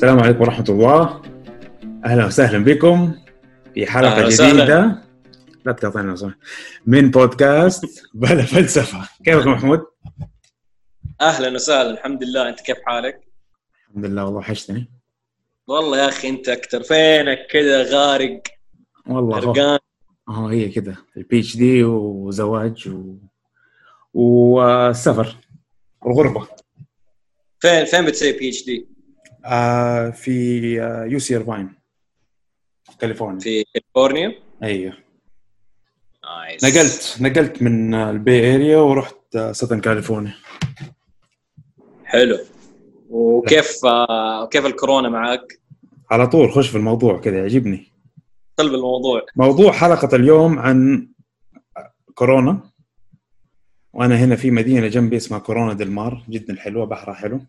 السلام عليكم ورحمة الله. أهلا وسهلا بكم في حلقة أهلا. جديدة. لا تقاطعني لو سمحت. من بودكاست بلا فلسفة. كيفك محمود؟ أهلا وسهلا. الحمد لله. أنت كيف حالك؟ الحمد لله والله وحشتني. والله يا أخي أنت أكثر. فينك كذا غارق؟ والله غرقان هو هي كده. ال PhD وزواج و... والسفر. والغربة. فين فين بتسوي PhD؟ آه في آه UC Irvine كاليفورنيا. في كاليفورنيا؟ أيوه. nice. نقلت نقلت من آه، ال Bay Area ورحت آه، Southern California حلو. وكيف آه كيف الكورونا معك؟ على طول خش في الموضوع كده يعجبني. قلب الموضوع. موضوع حلقة اليوم عن كورونا. وأنا هنا في مدينة جنبي اسمها كورونا ديل مار جدا حلوة بحرها حلو.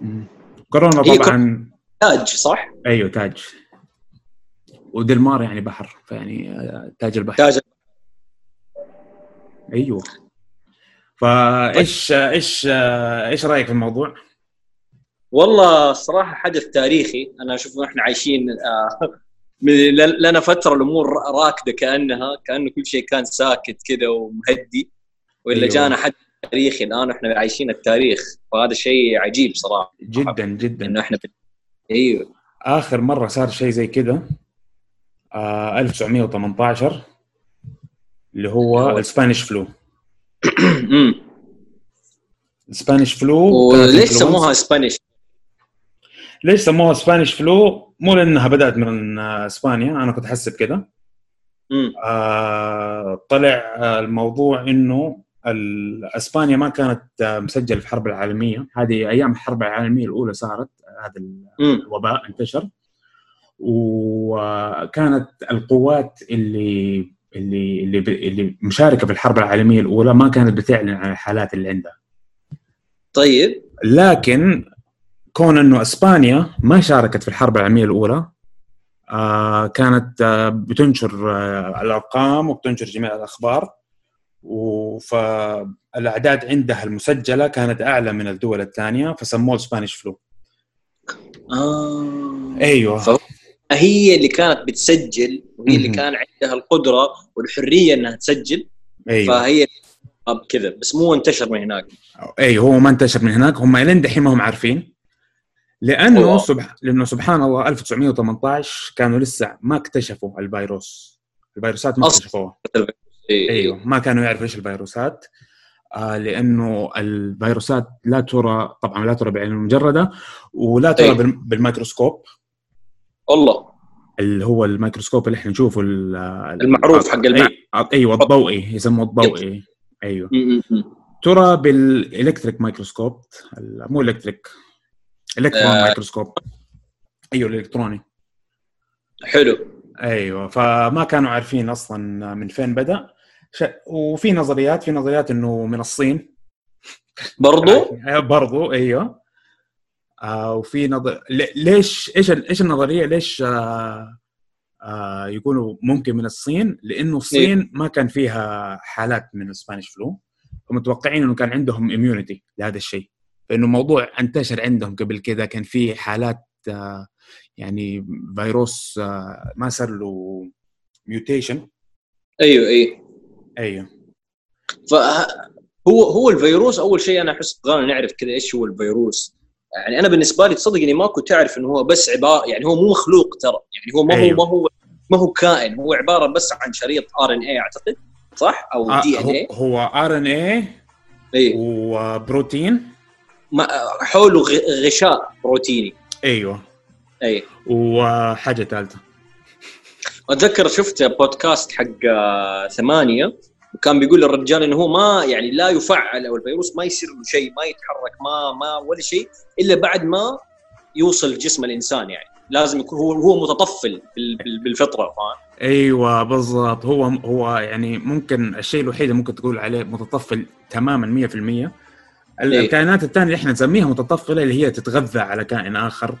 مم. كورونا هي طبعا. تاج صح؟ أيوه تاج. وديل مار يعني بحر فيعني آه، تاج البحر. تاج أيوه. فايش إيش إيش رأيك في الموضوع؟ والله الصراحه حدث تاريخي. أنا أشوف إحنا عايشين آه لنا فترة الأمور راكدة كأنها كأنه كل شيء كان ساكت كذا ومهدي. ولا أيوة. جانا حدث تاريخي الآن إحنا عايشين التاريخ وهذا شيء عجيب صراحة جدا جدا إنه إحنا أيوه آخر مرة صار شيء زي كده آه 1918 اللي هو ال Spanish flu أمم. ال Spanish flu وليش. سموها Spanish؟ ليش سموها سبانيش فلو؟ مو لأنها بدأت من اسبانيا أنا كنت احسب كده أمم. آه طلع الموضوع إنه اسبانيا ما كانت آه، مسجلة في الحرب العالمية. هذه أيام الحرب العالمية الأولى صارت هذا. الوباء انتشر. وكانت القوات اللي اللي اللي اللي مشاركة في الحرب العالمية الأولى ما كانت بتعلن عن الحالات اللي عندها. طيب. لكن كون إنه أسبانيا ما شاركت في الحرب العالمية الأولى آه كانت آه بتنشر آه الأرقام وبتنشر جميع الأخبار. فالاعداد عندها المسجلة كانت أعلى من الدول الثانية فسموه سبانيش فلو آه. أيوه هي اللي كانت بتسجل وهي اللي. كان عندها القدرة والحرية إنها تسجل أيوه فهي كذا بس مو انتشر من هناك أي هو ما انتشر من هناك هم لين دحين ما هم عارفين لأنه. سبح... لأنه سبحان الله 1918 كانوا لسه ما اكتشفوا الفيروس الفيروسات ما. اكتشفوها. أيوه ما كانوا يعرفوا إيش الفيروسات. آه لأنه الفيروسات لا ترى طبعا لا ترى بعين المجرده ولا ترى. بال- بالميكروسكوب. والله اللي هو الميكروسكوب اللي إحنا نشوفه ال- المعروف حق أي- أيوه الضوئي يسموه الضوئي أيوه. ترى بال electric microscope مو electric electron آه. مايكروسكوب. أيوه الإلكتروني. حلو. أيوه فما كانوا عارفين أصلا من فين بدأ. ش... وفي نظريات في نظريات إنه من الصين. برضو؟ آه، برضو إيوه. آه وفي نظر ليش إيش إيش النظرية؟ ليش آه آه يقولوا ممكن من الصين؟ لأنه الصين ما كان فيها حالات من ال Spanish flu فمتوقعين إنه كان عندهم immunity لهذا الشيء. فإنه الموضوع انتشر عندهم قبل كذا كان في حالات آه يعني فيروس آه ما صار له mutation أيوه أيوه. أيوه. فهو هو الفيروس أول شيء أنا أحس بغانا نعرف كذا إيش هو الفيروس. يعني أنا بالنسبة لي تصدق إني ما كنت اعرف إنه هو بس عباره يعني هو مو مخلوق ترى. يعني هو ما هو أيوه. ما هو ما هو كائن. هو عبارة بس عن شريط RNA أعتقد. صح؟ أو آه DN هو, A هو RNA اي وبروتين؟ حوله غ- غشاء بروتيني. أيوه. اي وحاجة ثالثة. أتذكر شفت بودكاست حق آه، ثمانية. وكان بيقول الرجال إنه هو ما يعني لا يفعل أو الفيروس ما يصير له شيء ما يتحرك ما ما ولا شيء إلا بعد ما يوصل جسم الإنسان يعني. لازم يكون هو هو متطفل بال- بال- بالفطرة فاهم؟ أيوه بالضبط. هو هو يعني ممكن الشيء الوحيد اللي ممكن تقول عليه متطفل تماما 100% ال- إيه. الكائنات الثانية اللي إحنا نسميها متطفلة اللي هي تتغذى على كائن آخر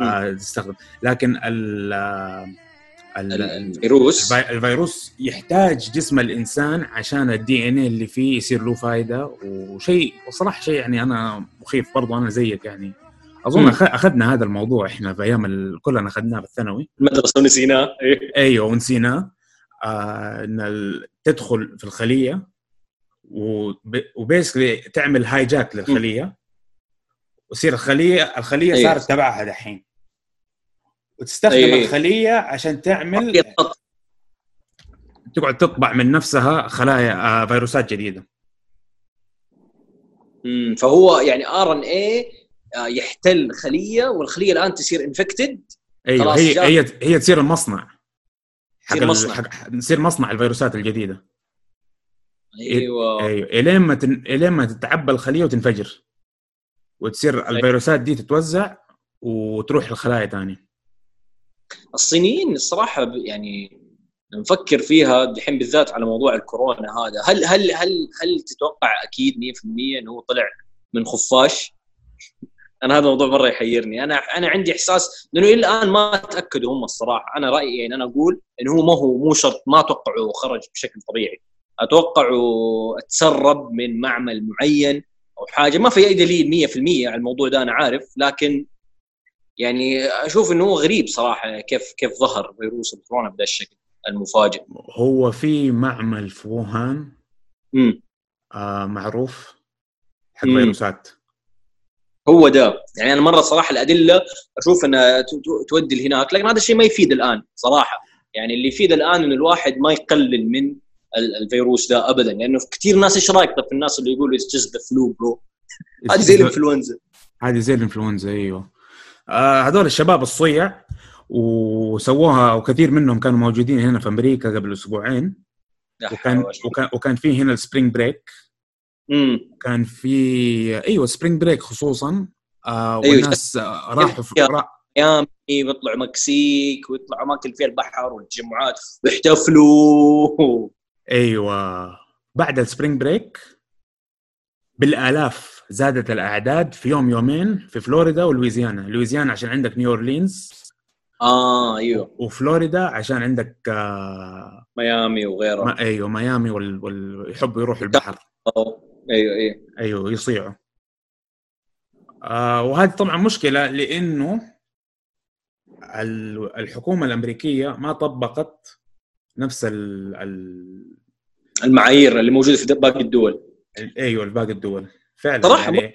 آه تستخدم. لكن ال- الفيروس. الفي- الفيروس يحتاج جسم الإنسان عشان ال DN اللي فيه يصير له فائده وشيء وصراحة شيء يعني أنا مخيف برضو أنا زيك يعني. أظن مم. أخذنا هذا الموضوع إحنا في أيام ال- كلنا أخذناه بالثانوي المدرسة ونسيناه. إيه. أيوه ونسيناه. آه إن ال- تدخل في الخلية وبيسكلي تعمل هايجاك للخلية. وتصير الخليه الخلية أيوة. صارت تبعها دحين. وتستخدم أيوة. الخلية عشان تعمل تقعد تطبع من نفسها خلايا آه فيروسات جديدة. مم، فهو يعني RNA يحتل خلية والخلية الآن تصير infected أيوه خلاص هي جاب- هي هي تصير المصنع. حق مصنع. حق تصير مصنع الفيروسات الجديدة. أيوه. أيوه إلين ما تن... إلين ما تتعبى الخلية وتنفجر. وتصير الفيروسات دي تتوزع وتروح لخلايا ثانية الصينيين الصراحة يعني نفكر فيها دحين بالذات على موضوع الكورونا هذا. هل هل هل هل تتوقع أكيد 100% إنه هو طلع من خفاش؟ أنا هذا الموضوع مرة يحيرني. أنا أنا عندي إحساس لأنه إلى الآن ما تاكدوا هم الصراحة. أنا رأيي يعني أنا أقول إنه هو ما هو مو شرط. ما اتوقعه خرج بشكل طبيعي. اتوقعه تسرب من معمل معين أو حاجة. ما في أي دليل 100% على الموضوع ده أنا عارف. لكن يعني أشوف إنه هو غريب صراحة كيف كيف ظهر فيروس الكورونا بهذا الشكل المفاجئ. هو في معمل في ووهان امم آه معروف حق مم. فيروسات. هو ده. يعني أنا مرة صراحة الأدلة أشوف إنها تودي لهناك لكن هذا الشيء ما يفيد الآن صراحة. يعني اللي يفيد الآن إنه الواحد ما يقلل من ال- الفيروس ده ابدا. لأنه كثير ناس إيش رأيك؟ طب في الناس اللي يقولوا it's just the flu bro هذه زي الإنفلونزا. هذه زي الإنفلونزا أيوه. هذول الشباب الصيع وسووها وكثير منهم كانوا موجودين هنا في أمريكا قبل أسبوعين. وكان وكان وكان في هنا ال spring break كان في أيوه spring break خصوصا. آه أيوة. والناس آه راحوا في. ميامي ويطلعوا مكسيك ويطلعوا أماكن فيها البحر والتجمعات ويحتفلوا أيوه. بعد ال spring break بالآلاف زادت الأعداد في يوم يومين في فلوريدا ولويزيانا. لويزيانا عشان عندك نيو أورلينز. آه أيوه. وفلوريدا عشان عندك آه ميامي وغيره. ما أيوه ميامي وال... وال... يحبوا يروحوا البحر. أوه. أيوه أيوه. أيوه يصيعوا آه وهذه طبعا مشكلة لأنه ال- الحكومة الأمريكية ما طبقت نفس ال... ال... المعايير اللي موجودة في باقي الدول. ال- أيوه باقي الدول. فعلا صراحة يعني.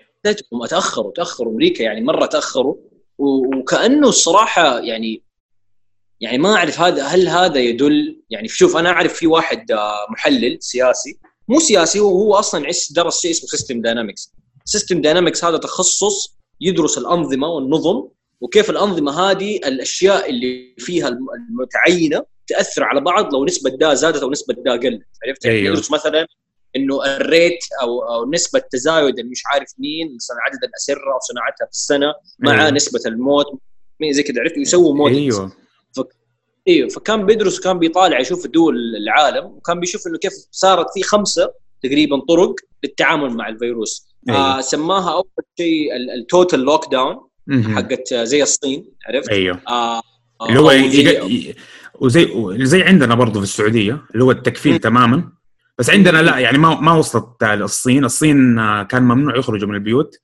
تاخروا تأخروا. أمريكا يعني مرة تأخروا. وكأنه الصراحة يعني يعني ما أعرف هذا هل هذا يدل؟ يعني شوف أنا أعرف في واحد آه، محلل سياسي. مو سياسي هو هو أصلا درس شيء اسمه system dynamics system dynamics هذا تخصص يدرس الأنظمة والنظم وكيف الأنظمة هذه الأشياء اللي فيها الم- المتعينة تأثر على بعض لو نسبة دا زادت أو نسبة دا قلت. عرفت؟ يعني أيوه. يدرس مثلا إنه ال rate أو أو نسبة تزايد مش عارف مين مثلا عدد الأسرة وصناعتها في السنة مع أيوه. نسبة الموت مين زي كذا عرفت يسووا موديل أيوه أيوه فكان بيدرس وكان بيطالع يشوف دول العالم وكان بيشوف إنه كيف صارت في خمسة تقريبا طرق للتعامل مع الفيروس أيوه. آه سماها أول شيء ال total lockdown. حقت آه، زي الصين عرفت؟ أيوه آه آه، اللي هو وزي زي عندنا برضه في السعودية اللي هو التكفيل. تماما بس عندنا لا يعني ما ما وصلت الصين. الصين آه، كان ممنوع يخرجوا من البيوت.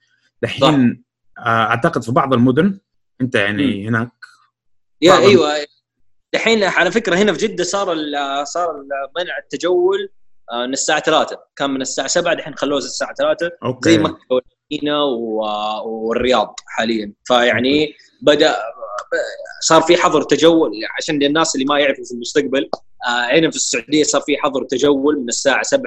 دحين آه، أعتقد في بعض المدن أنت يعني هناك يا أيوه. دحين على فكرة هنا في جدة صار ال- صار ال- منع التجول آه، من الساعة 3 كان من الساعة 7 دحين خلوه الساعة 3 أوكي. زي مكه والمدينه والرياض حاليا. فيعني بدأ صار في حظر تجول عشان الناس اللي ما يعرفوا في المستقبل. هنا في السعودية صار في حظر تجول من الساعة 7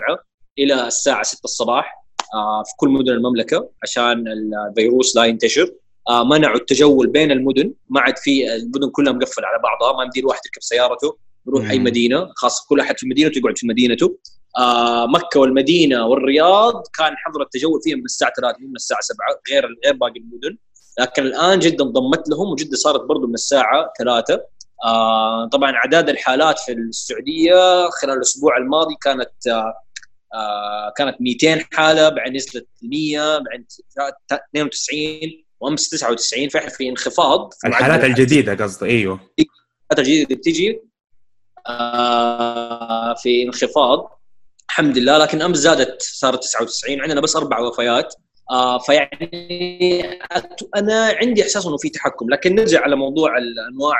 إلى الساعة 6 الصباح آه، في كل مدن المملكة عشان الفيروس لا ينتشر. آه، منعوا التجول بين المدن ما عاد في المدن كلها مقفلة على بعضها ما يمدي الواحد يركب سيارته يروح أي. مدينة خاصة كل أحد في مدينته يقعد في مدينته. آه مكة والمدينة والرياض كان حظر التجول فيها من الساعة 3 مو من الساعة 7 غير غير باقي المدن. لكن الآن جده انضمت لهم وجده صارت برضو من الساعة 3 آه طبعا اعداد الحالات في السعودية خلال الأسبوع الماضي كانت آه آه كانت 200 حالة بعدين نزلت 100 بعدين 92 وأمس 99 فإحنا في انخفاض. في الحالات الجديدة قصدي أيوه. الحالات الجديدة اللي بتجي آه في انخفاض الحمد لله لكن أمس زادت صارت 99 عندنا بس أربع وفيات. آه فيعني أنا عندي إحساس إنه في تحكم لكن نرجع على موضوع أنواع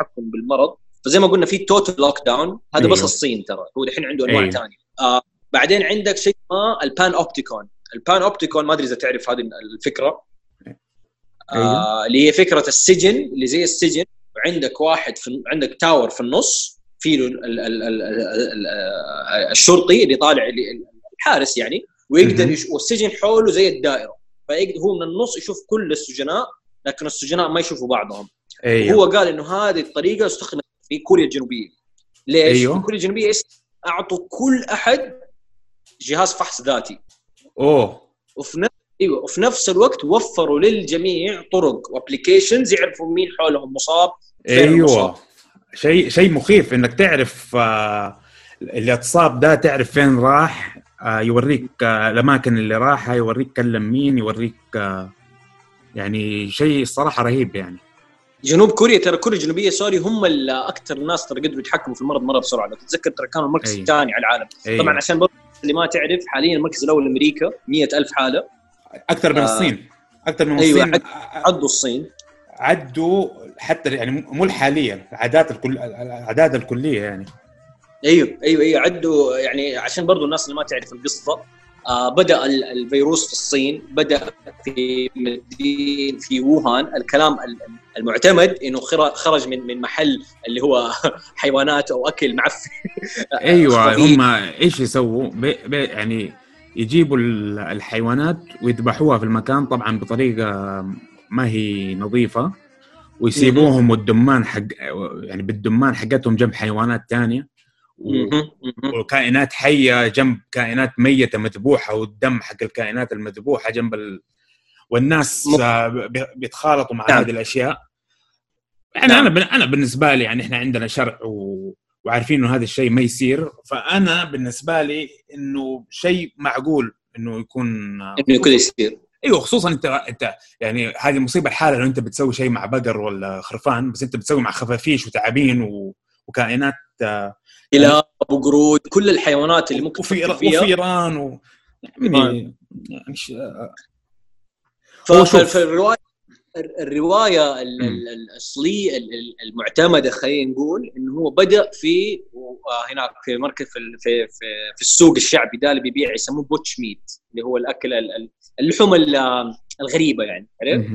التحكم بالمرض. فزي ما قلنا في total lockdown هذا أيوه. بس الصين ترى هو الحين عنده أنواع أيوه. ثانية آه بعدين عندك شيء اسمه ال panopticon ال panopticon ما أدري إذا تعرف هذه الفكرة. أيوه. آه اللي هي فكرة السجن اللي زي السجن وعندك واحد في عندك tower في النص في الشرطي اللي طالع الحارس يعني ويقدر يش... والسجن حوله زي الدائرة. فيقدر هو من النص يشوف كل السجناء لكن السجناء ما يشوفوا بعضهم. أيوه. هو قال إنه هذه الطريقة استخدمت في كوريا الجنوبية. ليش؟ أيوه. في كوريا الجنوبية أعطوا كل أحد جهاز فحص ذاتي. أوه. وفي نفس أيوه وفي نفس الوقت وفروا للجميع طرق وابلكيشنز يعرفوا مين حولهم مصاب أيوه. شيء شيء مخيف إنك تعرف آه، اللي اتصاب ده تعرف فين راح آه، يوريك آه، الأماكن اللي راحها يوريك كلم مين يوريك يعني شيء الصراحه رهيب يعني. جنوب كوريا ترى كوريا الجنوبية سوري هم أكثر الناس ترى قدروا يتحكموا في المرض مرة بسرعة. لو تتذكر ترى كانوا المركز أي. الثاني على العالم. أي. طبعا عشان برضه اللي ما تعرف حاليا المركز الأول أمريكا مئة ألف حالة. أكثر من آه. الصين. أكثر من أيوة الصين. عدوا الصين. عدوا حتى يعني مو الحاليه الاعداد الكل الاعداد الكلية يعني. أيوه أيوه أيوه عدوا يعني عشان برضو الناس اللي ما تعرف القصة. بدأ الفيروس في الصين بدأ في مدينة في ووهان. الكلام المعتمد إنه خرج من من محل اللي هو حيوانات أو أكل معفن. أيوه هم إيش يسووا؟ يعني يجيبوا الحيوانات ويذبحوها في المكان. طبعا بطريقة ما هي نظيفة. ويسيبوهم والدمان حق يعني بالدمان حقتهم جنب حيوانات ثانية وكائنات حية جنب كائنات ميتة مذبوحة والدم حق الكائنات المذبوحة جنب ال... والناس بيتخالطوا مع نعم. هذه الأشياء يعني نعم. أنا أنا بالنسبة لي يعني إحنا عندنا شرع و... وعارفين إنه هذا الشيء ما يصير فأنا بالنسبة لي إنه شيء معقول إنه يكون إنه يكون يصير أيوه خصوصا انت أنت يعني هذه مصيبة الحالة لو أنت بتسوي شيء مع بقر ولا خرفان بس أنت بتسوي مع خفافيش وتعابين و... وكائنات كلاب وقرود كل الحيوانات اللي ممكن وفي فيها. وفيران و... يعني ففي الروايه الرواية الأصلية المعتمدة خلينا نقول إنه هو بدأ في هناك في مركز في في في, في السوق الشعبي ده اللي بيبيع يسموه بوتش ميت اللي هو الأكل اللحوم الغريبة يعني عرفت؟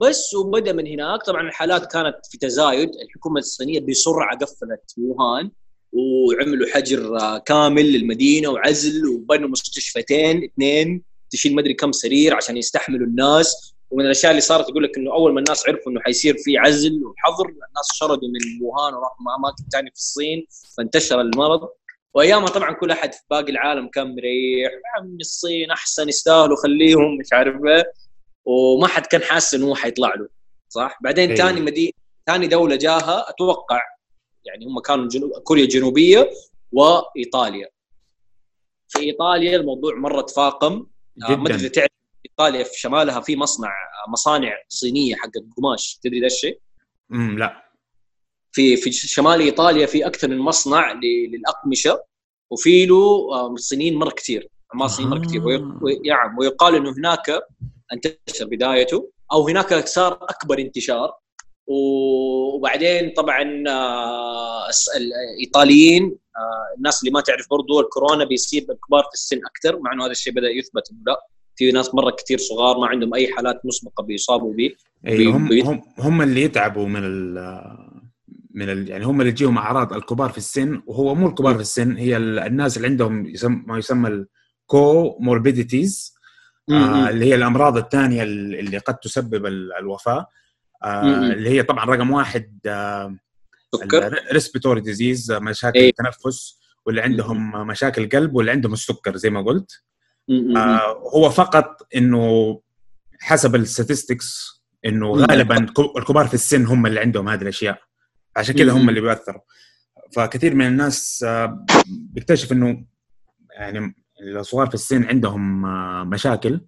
بس وبدا من هناك. طبعا الحالات كانت في تزايد. الحكومة الصينية بسرعة قفلت ووهان وعملوا حجر كامل للمدينة وعزل وبنوا مستشفيتين اثنين تشيل مدري كم سرير عشان يستحملوا الناس. ومن الأشياء اللي صارت يقول لك إنه أول ما الناس عرفوا إنه حيصير في عزل وحظر الناس شردوا من ووهان وراحوا أماكن ثانية في الصين فانتشر المرض. وأيامها طبعا كل أحد في باقي العالم كان مريح. يا عمي الصين أحسن يستاهلوا خليهم. مش عارف إيه. وما حد كان حاسس إنه هو حيطلع له صح؟ بعدين ثاني مدينه ثاني دولة جاها أتوقع يعني هم كانوا جنوب كوريا الجنوبية وإيطاليا. في إيطاليا الموضوع مرة تفاقم. آه، ما ادري تعرف إيطاليا في شمالها في مصنع مصانع صينية حقت قماش تدري ذا الشيء؟ امم لا. في في شمال إيطاليا في أكثر من مصنع للأقمشة وفي له آه، صينيين مرة كثير اعمال صينيين مرة كثير نعم ويقال إنه هناك انتشر بدايته أو هناك صار أكبر انتشار. وبعدين طبعا آه، الإيطاليين آه، الناس اللي ما تعرف برضو الكورونا بيصيب الكبار في السن أكثر مع إنه هذا الشيء بدأ يثبت إنه لا. في ناس مرة كثير صغار ما عندهم أي حالات مسبقة بيصابوا به أيوه هم, هم هم اللي يتعبوا من ال من ال يعني هم اللي يجيهم أعراض الكبار في السن وهو مو الكبار في السن هي الناس اللي عندهم يسم ما يسمى ال comorbidities آه اللي هي الأمراض الثانية اللي قد تسبب الوفاة. آه اللي هي طبعا رقم واحد آه respiratory disease مشاكل أيه. التنفس واللي عندهم مشاكل قلب واللي عندهم السكر زي ما قلت. آه هو فقط إنه حسب الستاتستكس إنه غالبا الكبار في السن هم اللي عندهم هذه الأشياء. عشان كذا هم اللي بيأثروا فكثير من الناس بيكتشف إنه يعني الصغار في السن عندهم آه، مشاكل.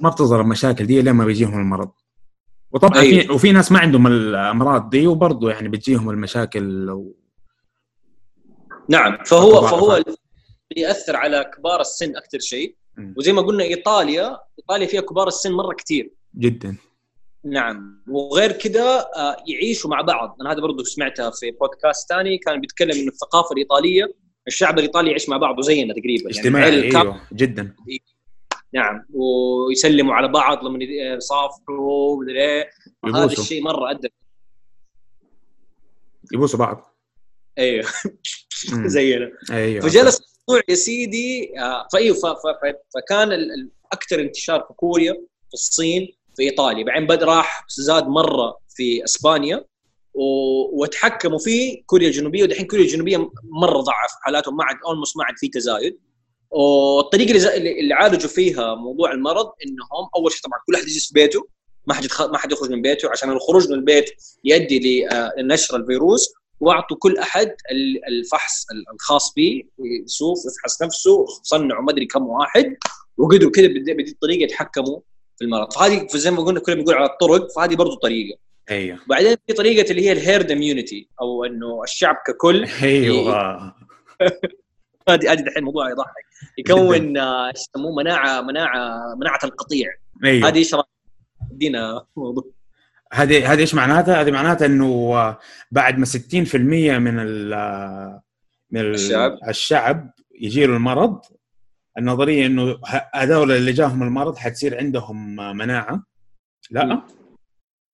ما بتظهر المشاكل دي لما بيجيهم المرض. وطبعا أيوه. في وفي ناس ما عندهم الأمراض دي وبرضه يعني بتجيهم المشاكل و... نعم فهو فهو ياثر على كبار السن أكثر شيء. وزي ما قلنا إيطاليا إيطاليا فيها كبار السن مرة كثير جدا. نعم. وغير كذا آه، يعيشوا مع بعض. أنا هذا برضو سمعتها في بودكاست ثاني كان بيتكلم انه الثقافة الإيطالية. الشعب الإيطالي يعيش مع بعضه زينا تقريبا اجتماعي عيل كام- أيوه جدا. نعم ويسلموا على بعض لما يصافحوا ومدري إيه. هذا الشيء مرة أدى. يبوسوا بعض. أيوه. زينا. أيوه. فجلس الموضوع يا سيدي آه، فايوه فكان أكثر انتشار في كوريا في الصين في إيطاليا. بعدين بدا راح زاد مرة في إسبانيا. وتحكموا في كوريا الجنوبية ودحين كوريا الجنوبية مرة ضعف حالاتهم ما عاد اولموست ما عاد في تزايد والطريقة اللي, ز- اللي عالجوا فيها موضوع المرض إنهم أول شيء طبعا كل أحد يجلس في بيته ما حد يتخ... ما حد يخرج من بيته عشان الخروج من البيت يؤدي لنشر الفيروس واعطوا كل أحد ال- الفحص ال- الخاص به يشوف يفحص نفسه صنعوا ما أدري كم واحد وقدروا كذا بدي الطريقة يتحكموا في المرض. فهذه زي ما قلنا كلنا بنقول على الطرق فهذه برضو طريقة. أيوه. بعدين في طريقة اللي هي الهيرد اميونيتي أو إنه الشعب ككل. أيوه. هذه هذه دحين موضوع يضحك. يكون آه، إيش يسموه؟ مناعه مناعه مناعة القطيع. أيوه. هذه إيش؟ ادينا موضوع. هذه هذه إيش معناتها؟ هذه معناتها إنه آه، بعد ما 60% من ال آه، من ال- الشعب. الشعب يجي له المرض النظرية إنه هذول اللي جاهم المرض حتصير عندهم آه، مناعة. لا. مم.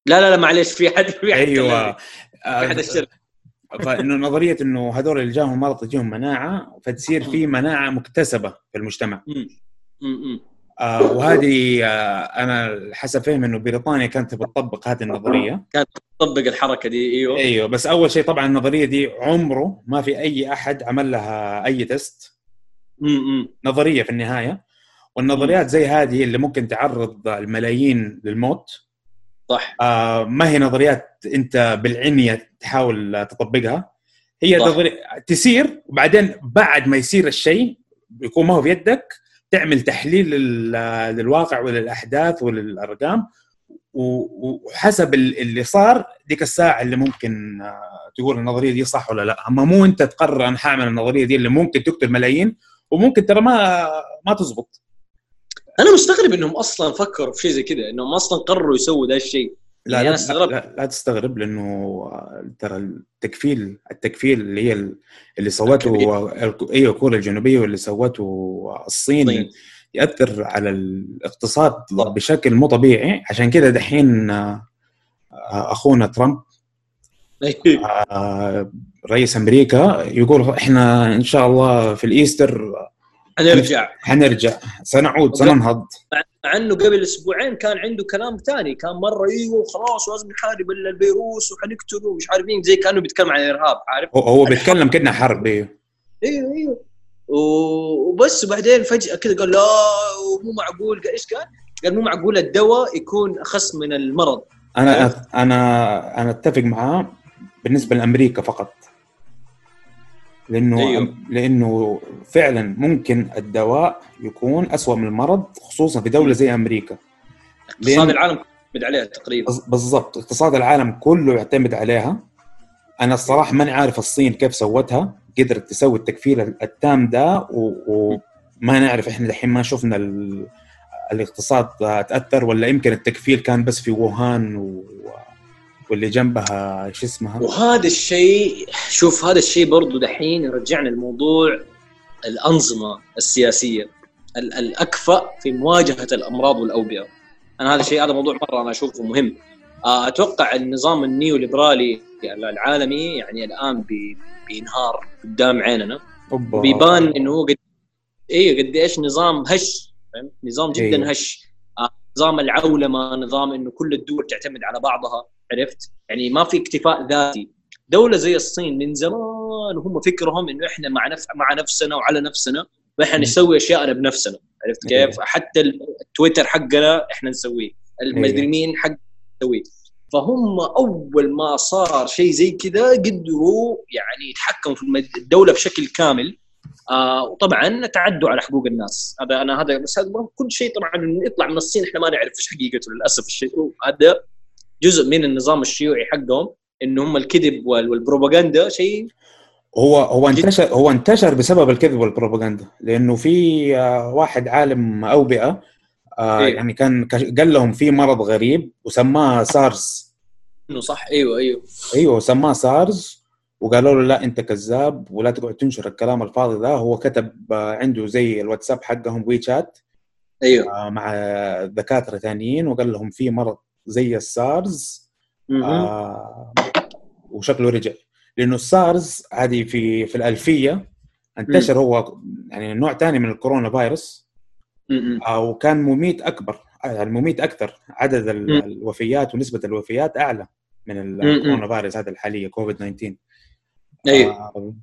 لا لا لا معلش في حد في حد أيوه. في حد الشر فانه نظرية إنه هذول اللي جاهم مرض تجيهم مناعة فتصير في مناعة مكتسبة في المجتمع. آه وهذه آه أنا حسب فهم إنه بريطانيا كانت بتطبق هذه النظرية. طبق الحركة دي أيوه. أيوه بس أول شيء طبعا النظرية دي عمره ما في أي أحد عمل لها أي تيست. نظرية في النهاية. والنظريات زي هذه اللي ممكن تعرض الملايين للموت صح. آه ما هي نظريات انت بالعنيه تحاول تطبقها؟ هي صح. نظرية تصير وبعدين بعد ما يصير الشيء يكون ما هو بيدك تعمل تحليل لل- للواقع وللأحداث وللأرقام وحسب ال- اللي صار ديك الساعة اللي ممكن آه، تقول النظرية دي صح ولا لا. أما مو أنت تقرر أنا حاعمل النظرية دي اللي ممكن تقتل ملايين وممكن ترى ما ما تزبط. أنا مستغرب إنهم أصلا فكروا في شيء زي كذا إنهم أصلا قرروا يسووا ذا الشيء لا يعني لا, أنا استغربت. لا, لا تستغرب لأنه ترى التكفيل التكفيل اللي هي ال- اللي سوته أيوه كوريا الجنوبية واللي سوته الصين طيب. يأثر على الاقتصاد صح. بشكل مو طبيعي عشان كذا دحين آه، أخونا ترامب آه، رئيس أمريكا يقول إحنا إن شاء الله في الإيستر حنرجع حنرجع سنعود سننهض. مع انه قبل أسبوعين كان عنده كلام ثاني. كان مرة أيوه خلاص لازم نحارب ال- الفيروس وحنقتله. ومش عارف مين زي كأنه بيتكلم عن الإرهاب عارف؟ هو- هو بيتكلم كنا حرب أيوه أيوه أيوه. و- وبس. وبعدين فجأة كذا قال لا مو معقول. قال إيش قال؟ قال مو معقول الدواء يكون أخس من المرض. أنا أنا أنا أتفق معاه بالنسبة لأمريكا فقط. لأنه أيوه. لأنه فعلا ممكن الدواء يكون أسوأ من المرض خصوصا في دولة زي أمريكا. اقتصاد لأن- العالم يعتمد عليها تقريبا. بالضبط. اقتصاد العالم كله يعتمد عليها. أنا الصراحة ماني عارف الصين كيف سوتها قدرت تسوي التكفيل التام ده و- وما نعرف إحنا دحين ما شفنا ال... الاقتصاد تأثر ولا يمكن التكفيل كان بس في ووهان و... واللي جنبها شو اسمها وهذا الشيء شوف هذا الشيء برضو دحين يرجعنا لموضوع الأنظمة السياسية ال- الأكفأ في مواجهة الأمراض والأوبئة أنا هذا الشيء هذا موضوع مرة أنا أشوفه مهم آه، أتوقع النظام النيوليبرالي العالمي يعني الآن بي- بينهار قدام عيننا أوبا. بيبان إنه هو قد إيه قد إيش نظام هش؟ نظام جدا أيوه. هش آه، نظام العولمة نظام إنه كل الدول تعتمد على بعضها عرفت يعني ما في اكتفاء ذاتي دولة زي الصين من زمان وهم فكرهم إنه إحنا مع نف... مع نفسنا وعلى نفسنا وإحنا. نسوي اشياءنا بنفسنا عرفت. كيف؟ حتى ال- التويتر حقنا إحنا نسويه المدري. مين حق نسويه فهم أول ما صار شيء زي كذا قدروا يعني يتحكموا في المد- الدولة بشكل كامل آه وطبعا تعدوا على حقوق الناس هذا أنا هذا بس هذا كل شيء طبعا يطلع من الصين إحنا ما نعرف إيش حقيقته للأسف الشيء هذا جزء من النظام الشيوعي حقهم انه هم الكذب وال- والبروباغندا شيء هو هو انتشر هو انتشر بسبب الكذب والبروباغندا لأنه في آه، واحد عالم اوبئه آه إيه. يعني كان قال لهم في مرض غريب وسماه سارز إنه صح. أيوه أيوه. أيوه سماه سارز وقالوا له لا أنت كذاب ولا تقعد تنشر الكلام الفاضي ده هو كتب آه، عنده زي الواتساب حقهم وي شات أيوه مع دكاترة ثانيين وقال لهم في مرض زي السارز. آه وشكله رجع. لأنه السارز هذه في في الألفية انتشر هو يعني نوع ثاني من الكورونا فيروس. مهم. آه وكان مميت أكبر يعني مميت أكثر. عدد. الوفيات ونسبة الوفيات أعلى من. الكورونا فيروس هذا الحالية كوفيد 19 أيوه آه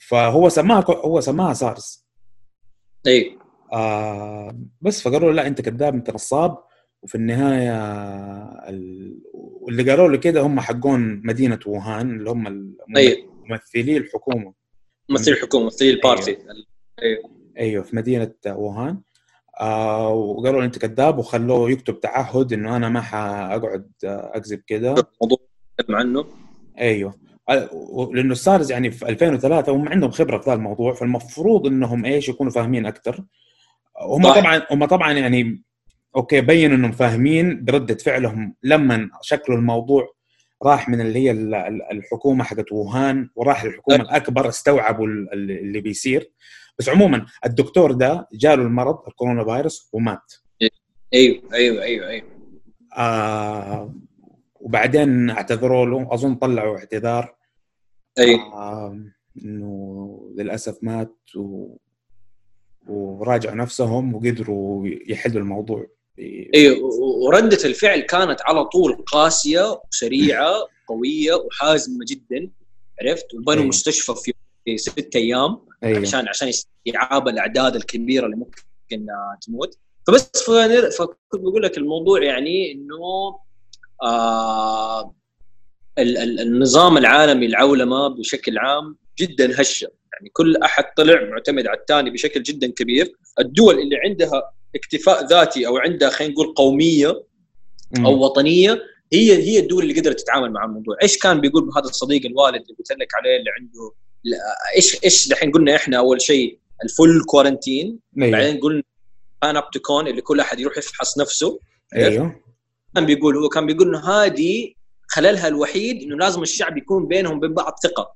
فهو سماها هو سماها سارز. أيوه آه بس فقالوا له لا أنت كذاب أنت نصاب. وفي النهاية ال- واللي قالوا له كده هم حقون مدينة ووهان اللي هم أيوه. ممثلي الحكومة. ممثلي الحكومة ممثلي ال party أيوه أيوه في مدينة ووهان. آه وقالوا أنت كذاب وخلوه يكتب تعهد إنه أنا ما حأقعد أكذب كده. موضوع نتكلم عنه. أيوه. آه، لأنه السارز يعني في 2003 هم عندهم خبرة في هذا الموضوع فالمفروض إنهم إيش يكونوا فاهمين أكثر هم. طبعا هم طبعا يعني okay بينوا إنهم فاهمين برده فعلهم لما شكلوا الموضوع راح من اللي هي ال- ال- الحكومة حقت ووهان وراح للحكومه الأكبر استوعبوا ال- ال- اللي بيصير. بس عموما الدكتور ده جاله المرض الكورونا فيروس ومات. أيوه أيوه أيوه أيوه. آه وبعدين اعتذروا له. أظن طلعوا اعتذار. أيوه آه إنه للأسف مات و... وراجعوا نفسهم وقدروا يحلوا الموضوع. أيوه و- وردة الفعل كانت على طول قاسية وسريعة وقويه وحازمة جدا عرفت؟ وبنوا أيوه. مستشفى في ست أيام أيوه عشان عشان يستيعاب الأعداد الكبيرة اللي ممكن آه، تموت. فبس فكنت بقول لك الموضوع يعني إنه آه ال- ال- النظام العالمي العولمة بشكل عام جدا هشة. يعني كل أحد طلع معتمد على الثاني بشكل جدا كبير. الدول اللي عندها اكتفاء ذاتي أو عندها خلينا نقول قومية مم. أو وطنية هي هي الدول اللي قدرت تتعامل مع الموضوع، إيش كان بيقول هذا الصديق الوالد اللي قلت لك عليه اللي عنده؟ إيش إيش دحين قلنا إحنا أول شيء ال full quarantine أيوه. بعدين قلنا panopticon اللي كل أحد يروح يفحص نفسه. أيوه. كان بيقول هو كان بيقول إنه هذه خللها الوحيد إنه لازم الشعب يكون بينهم وبين بعض ثقة.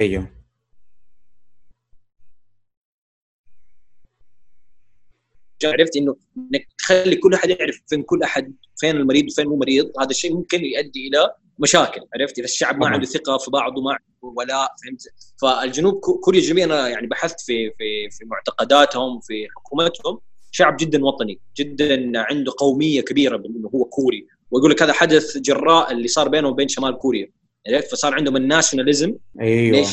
أيوه. عرفت إنه إنك تخلي كل أحد يعرف فين كل أحد فين المريض وفين مو مريض. هذا الشيء ممكن يؤدي إلى مشاكل عرفت؟ إذا الشعب ما. عنده ثقة في بعضه ما عنده ولاء فهمت؟ فالجنوب كو- كوريا الجنوبية أنا يعني بحثت في في في معتقداتهم في حكومتهم. شعب جدا وطني جدا عنده قومية كبيرة بإنه هو كوري. ويقول لك هذا حدث جراء اللي صار بينهم وبين شمال كوريا عرفت؟ فصار عندهم ال nationalism أيوه.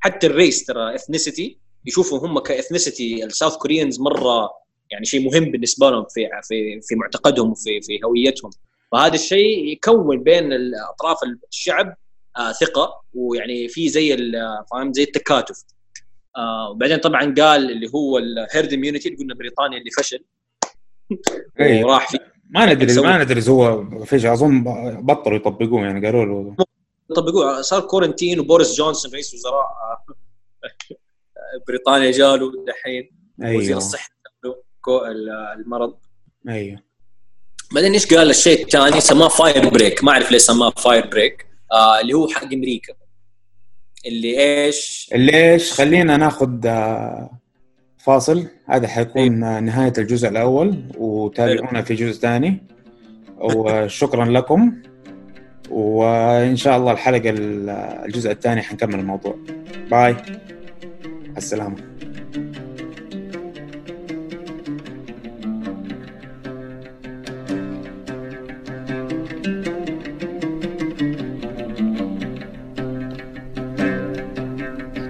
حتى ال race ترى ethnicity يشوفوا هم ك ethnicity ال South Koreans مرة يعني شيء مهم بالنسبة لهم في في في معتقدهم وفي في هويتهم. فهذا الشيء يكون بين اطراف الشعب آه ثقة ويعني في زي فاهم؟ زي التكاتف. آه وبعدين طبعا قال اللي هو ال herd immunity اللي قلنا بريطانيا اللي فشل. أيوة. وراح في ما ندري يسوي- ما ندري هو فيش أظن بطلوا يطبقوه يعني قالوا له. طبقوه صار quarantine وبوريس جونسون رئيس وزراء آه، بريطانيا جاله دحين. وزير أيوه. الصحة. المرض. أيوه. بعدين إيش قال الشيء الثاني؟ سماه fire break ما أعرف ليش سماه fire break آه اللي هو حق أمريكا. اللي إيش؟ ليش؟ خلينا ناخذ آه، فاصل. هذا حيكون آه، نهاية الجزء الأول وتابعونا في جزء ثاني. وشكرا لكم. وإن شاء الله الحلقة ال- الجزء الثاني حنكمل الموضوع. باي. السلامة.